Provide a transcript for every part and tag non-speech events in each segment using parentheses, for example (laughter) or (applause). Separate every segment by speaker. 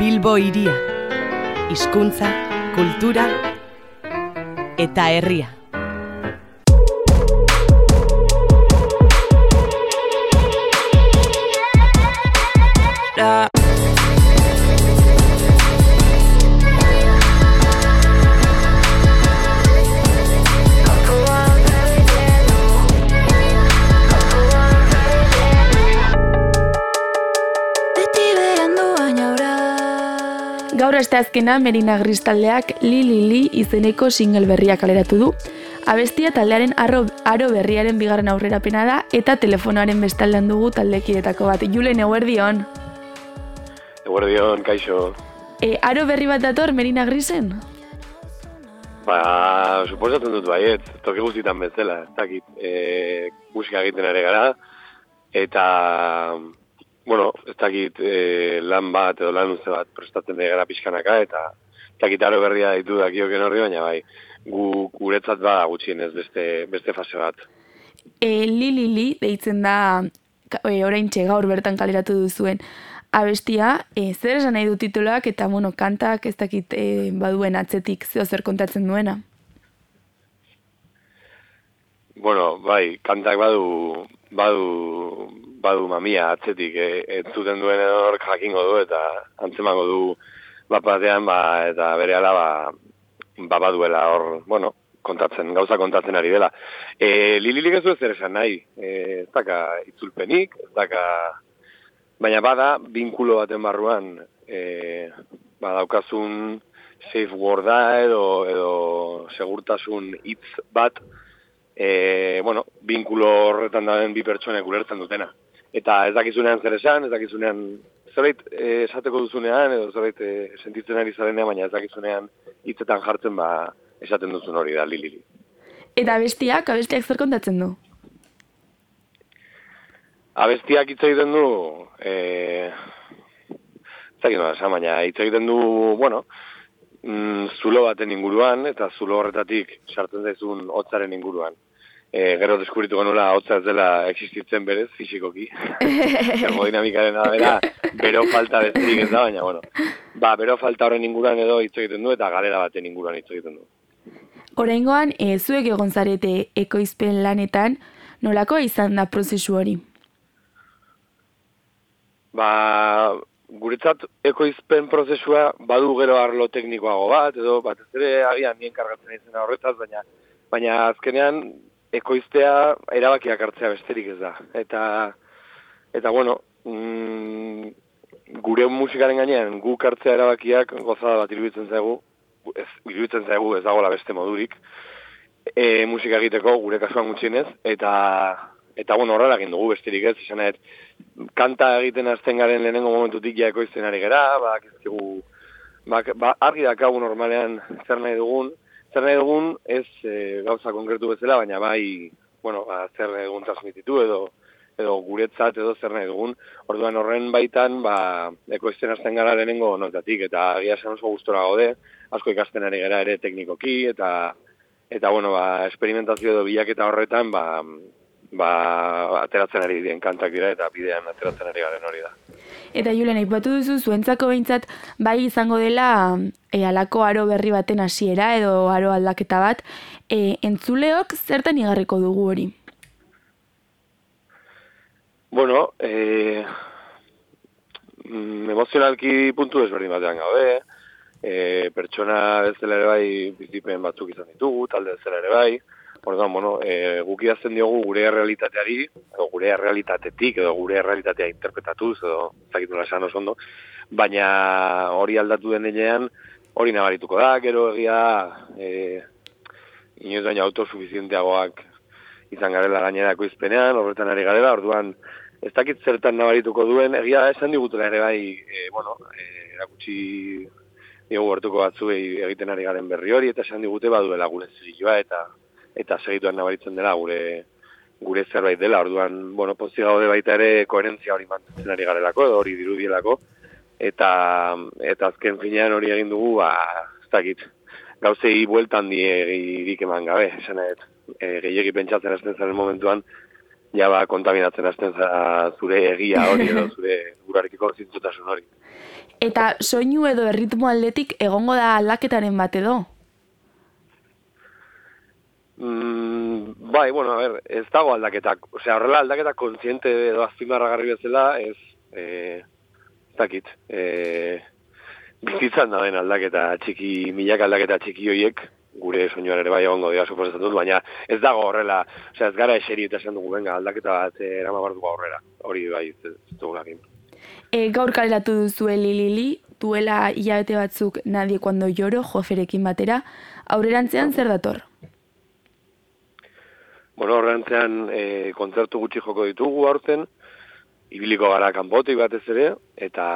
Speaker 1: Bilbo iria. Hizkuntza, kultura eta herria.
Speaker 2: Gaur
Speaker 3: azkena Merina Gristaldeak Li Li Li izeneko single berria kaleratu du. Abestia taldearen arro, aro berriaren bigarren aurrerapena da eta telefonoaren bestaldean dugu taldekidetako bat. Julen, eguerdion.
Speaker 4: Eguerdion, kaixo.
Speaker 3: E, aro berri bat dator Merina Grisen?
Speaker 4: Ba, suposatzen dut baiet, toki guztietan bezala, ez dakit, e, musika egiten ere gara, eta, bueno, ez dakit e, lan bat edo lan uste bat prestatzen da gara pixkanaka, eta ez dakit aro berria ditu dakioken horri, baina bai, gu, guretzat ba gutxienez beste, beste fase bat.
Speaker 3: E, li li li deitzen da e, orain gaur bertan kaleratu duzuen abestia, e, zer esan nahi du tituluak eta bueno, kantak ez dakit e, baduen atzetik zeo zer kontatzen duena?
Speaker 4: Bueno, bai, kantak badu, badu, badu mamia atzetik, e, ez zuten duen hor jakingo du eta antzemango du bapatean, ba, eta bere ala, ba, ba baduela hor, bueno, kontatzen, gauza kontatzen ari dela. E, Lililik ez du ez esan nahi, e, ez daka itzulpenik, ez daka Baina bada, binkulo baten barruan, e, badaukazun safe worda edo, edo segurtasun hitz bat, e, bueno, binkulo horretan daen bi pertsonek ulertzen dutena. Eta ez dakizunean zer esan, ez dakizunean zerbait e, esateko duzunean, edo zerbait e, sentitzen ari zarenean, baina ez dakizunean hitzetan jartzen ba esaten duzun hori da, lilili.
Speaker 3: Eta abestiak, abestiak zer kontatzen du?
Speaker 4: Abestiak hitz egiten du, eh, baina hitz egiten du, bueno, mm, zulo baten inguruan, eta zulo horretatik sartzen zaizun hotzaren inguruan. E, gero deskubritu genula hotza ez dela existitzen berez, fizikoki. Termodinamikaren (laughs) arabera, bero falta besterik ez da, baina, bueno. Ba, bero falta horren inguruan edo hitz egiten du, eta galera baten inguruan hitz egiten du.
Speaker 3: Horengoan, e, zuek egon zarete ekoizpen lanetan, nolako izan da prozesu hori?
Speaker 4: ba, guretzat ekoizpen prozesua badu gero arlo teknikoago bat, edo bat ez ere agian nien kargatzen izena horretaz, baina, baina azkenean ekoiztea erabakiak hartzea besterik ez da. Eta, eta bueno, mm, gure musikaren gainean guk hartzea erabakiak gozada bat iruditzen zaigu, ez, iruditzen zaigu ez dagoela beste modurik, e, musika egiteko gure kasuan gutxienez, eta eta bueno, horrela egin dugu besterik ez, izan kanta egiten azten garen lehenengo momentutik jaeko izten ari gara, ba, kizkigu, ba, ba, argi dakagu normalean zer nahi dugun, zer nahi dugun ez e, gauza konkretu bezala, baina bai, bueno, ba, zer nahi dugun transmititu edo, edo guretzat edo zer nahi dugun, orduan horren baitan, ba, eko izten azten gara lehenengo notatik, eta agia esan oso gustora gaude, asko ikasten ari gara ere teknikoki, eta, eta bueno, ba, experimentazio edo bilaketa horretan, ba, ba, ateratzen ari dien kantak dira eta bidean ateratzen ari garen hori da.
Speaker 3: Eta Julen, aipatu duzu zuentzako behintzat bai izango dela e, alako aro berri baten hasiera edo aro aldaketa bat, e, entzuleok zertan igarriko dugu hori?
Speaker 4: Bueno, e, mm, emozionalki puntu ezberdin batean gaude, e, pertsona bezala ere bai bizipen batzuk izan ditugu, talde bezala ere bai, Orduan, bueno, e, guk idazten diogu gure realitateari, edo gure realitatetik, edo gure realitatea interpretatuz, edo zakitu esan oso ondo, baina hori aldatu den hori nabarituko da, gero egia, e, inoiz baina autosuficienteagoak izan garela gainerako izpenean, horretan ari garela, orduan, ez dakit zertan nabarituko duen, egia esan digutela ere bai, e, bueno, e, erakutsi dugu hartuko batzu egiten ari garen berri hori, eta esan digute baduela gure zirioa, eta eta segituan nabaritzen dela gure gure zerbait dela, orduan, bueno, pozio gaude baita ere koherentzia hori mantentzen ari garelako, edo hori dirudielako, eta, eta azken finean hori egin dugu, ba, ez dakit, gauzei bueltan diegirik eman gabe, esan e, gehiagi pentsatzen azten zaren momentuan, ja ba, kontaminatzen hasten zara zure egia hori edo (laughs) zure gurarekiko zintzotasun hori.
Speaker 3: Eta soinu edo erritmo aldetik egongo da aldaketaren bat edo?
Speaker 4: Mm, bai, bueno, a ver, ez dago aldaketak. Osea, horrela aldaketak kontziente edo azpimarra garri bezala, ez, eh, ez dakit, eh, bizitzan da den aldaketa txiki, milak aldaketa txiki hoiek, gure soinuan ere bai egongo dira suposatzen dut, baina ez dago horrela, osea, ez gara eseri eta esan dugu, venga, aldaketa bat eh, erama barduko aurrera, hori bai, ez, dugu lakin.
Speaker 3: E, gaur kaleratu duzu Lili, duela hilabete batzuk nadie cuando lloro, joferekin batera, aurrerantzean zer dator?
Speaker 4: Bueno, horrentzean e, kontzertu gutxi joko ditugu aurten, ibiliko gara kanpotik batez ere, eta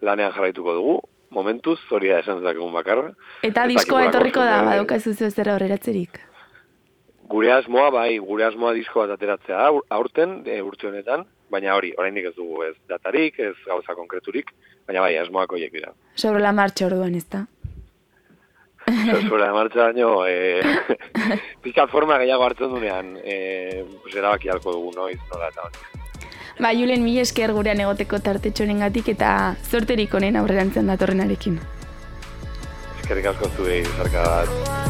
Speaker 4: lanean jarraituko dugu, momentuz, hori da esan egun bakarra.
Speaker 3: Eta diskoa etorriko da, badoka ez duzu zer aurreratzerik?
Speaker 4: Gure asmoa, bai, gure asmoa diskoa ateratzea aurten, e, urte honetan, baina hori, oraindik ez dugu ez datarik, ez gauza konkreturik, baina bai, asmoak horiek dira.
Speaker 3: Sobre la marcha orduan ez da?
Speaker 4: Sobre la marcha daño, eh, (laughs) pizkat forma gehiago hartzen dunean, eh, pues erabaki halko dugu noiz, nola eta hori.
Speaker 3: Ba, Julen, mi esker gurean egoteko tartetxoren gatik eta zorterik honen aurrerantzen datorrenarekin.
Speaker 4: Eskerrik asko zuei, zarka bat.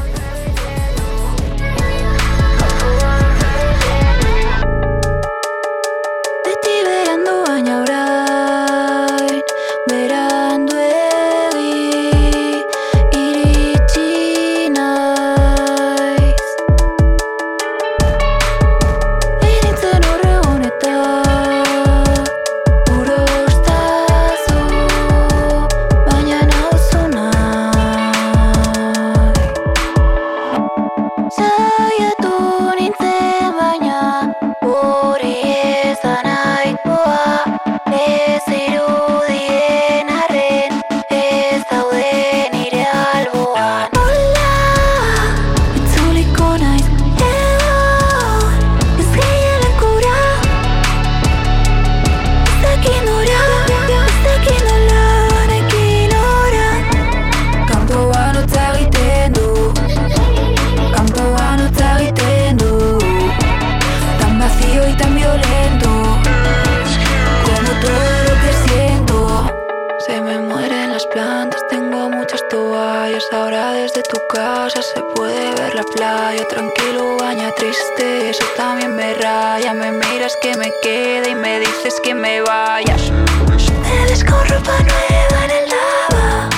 Speaker 2: En tu casa se puede ver la playa, tranquilo, baña triste, eso también me raya, me miras que me quede y me dices que me vayas. Sales con ropa nueva en el lava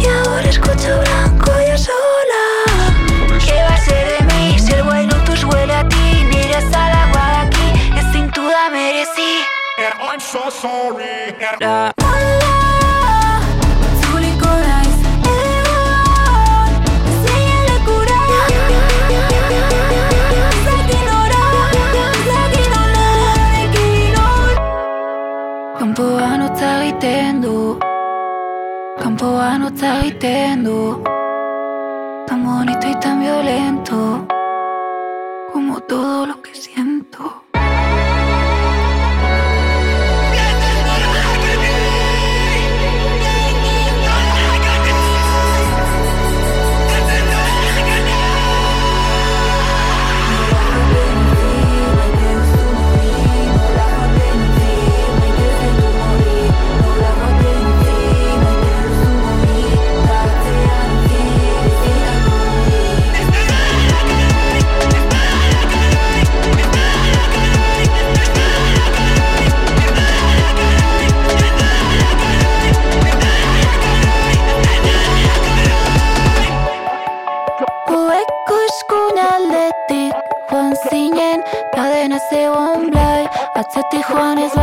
Speaker 2: y ahora escucho blanco yo sola. ¿Qué va a ser de mí si el bueno tus huele a ti? Miras al agua de aquí, es sin duda merecí. And I'm so sorry. Tan bonito y tan violento como todo lo que siento. one is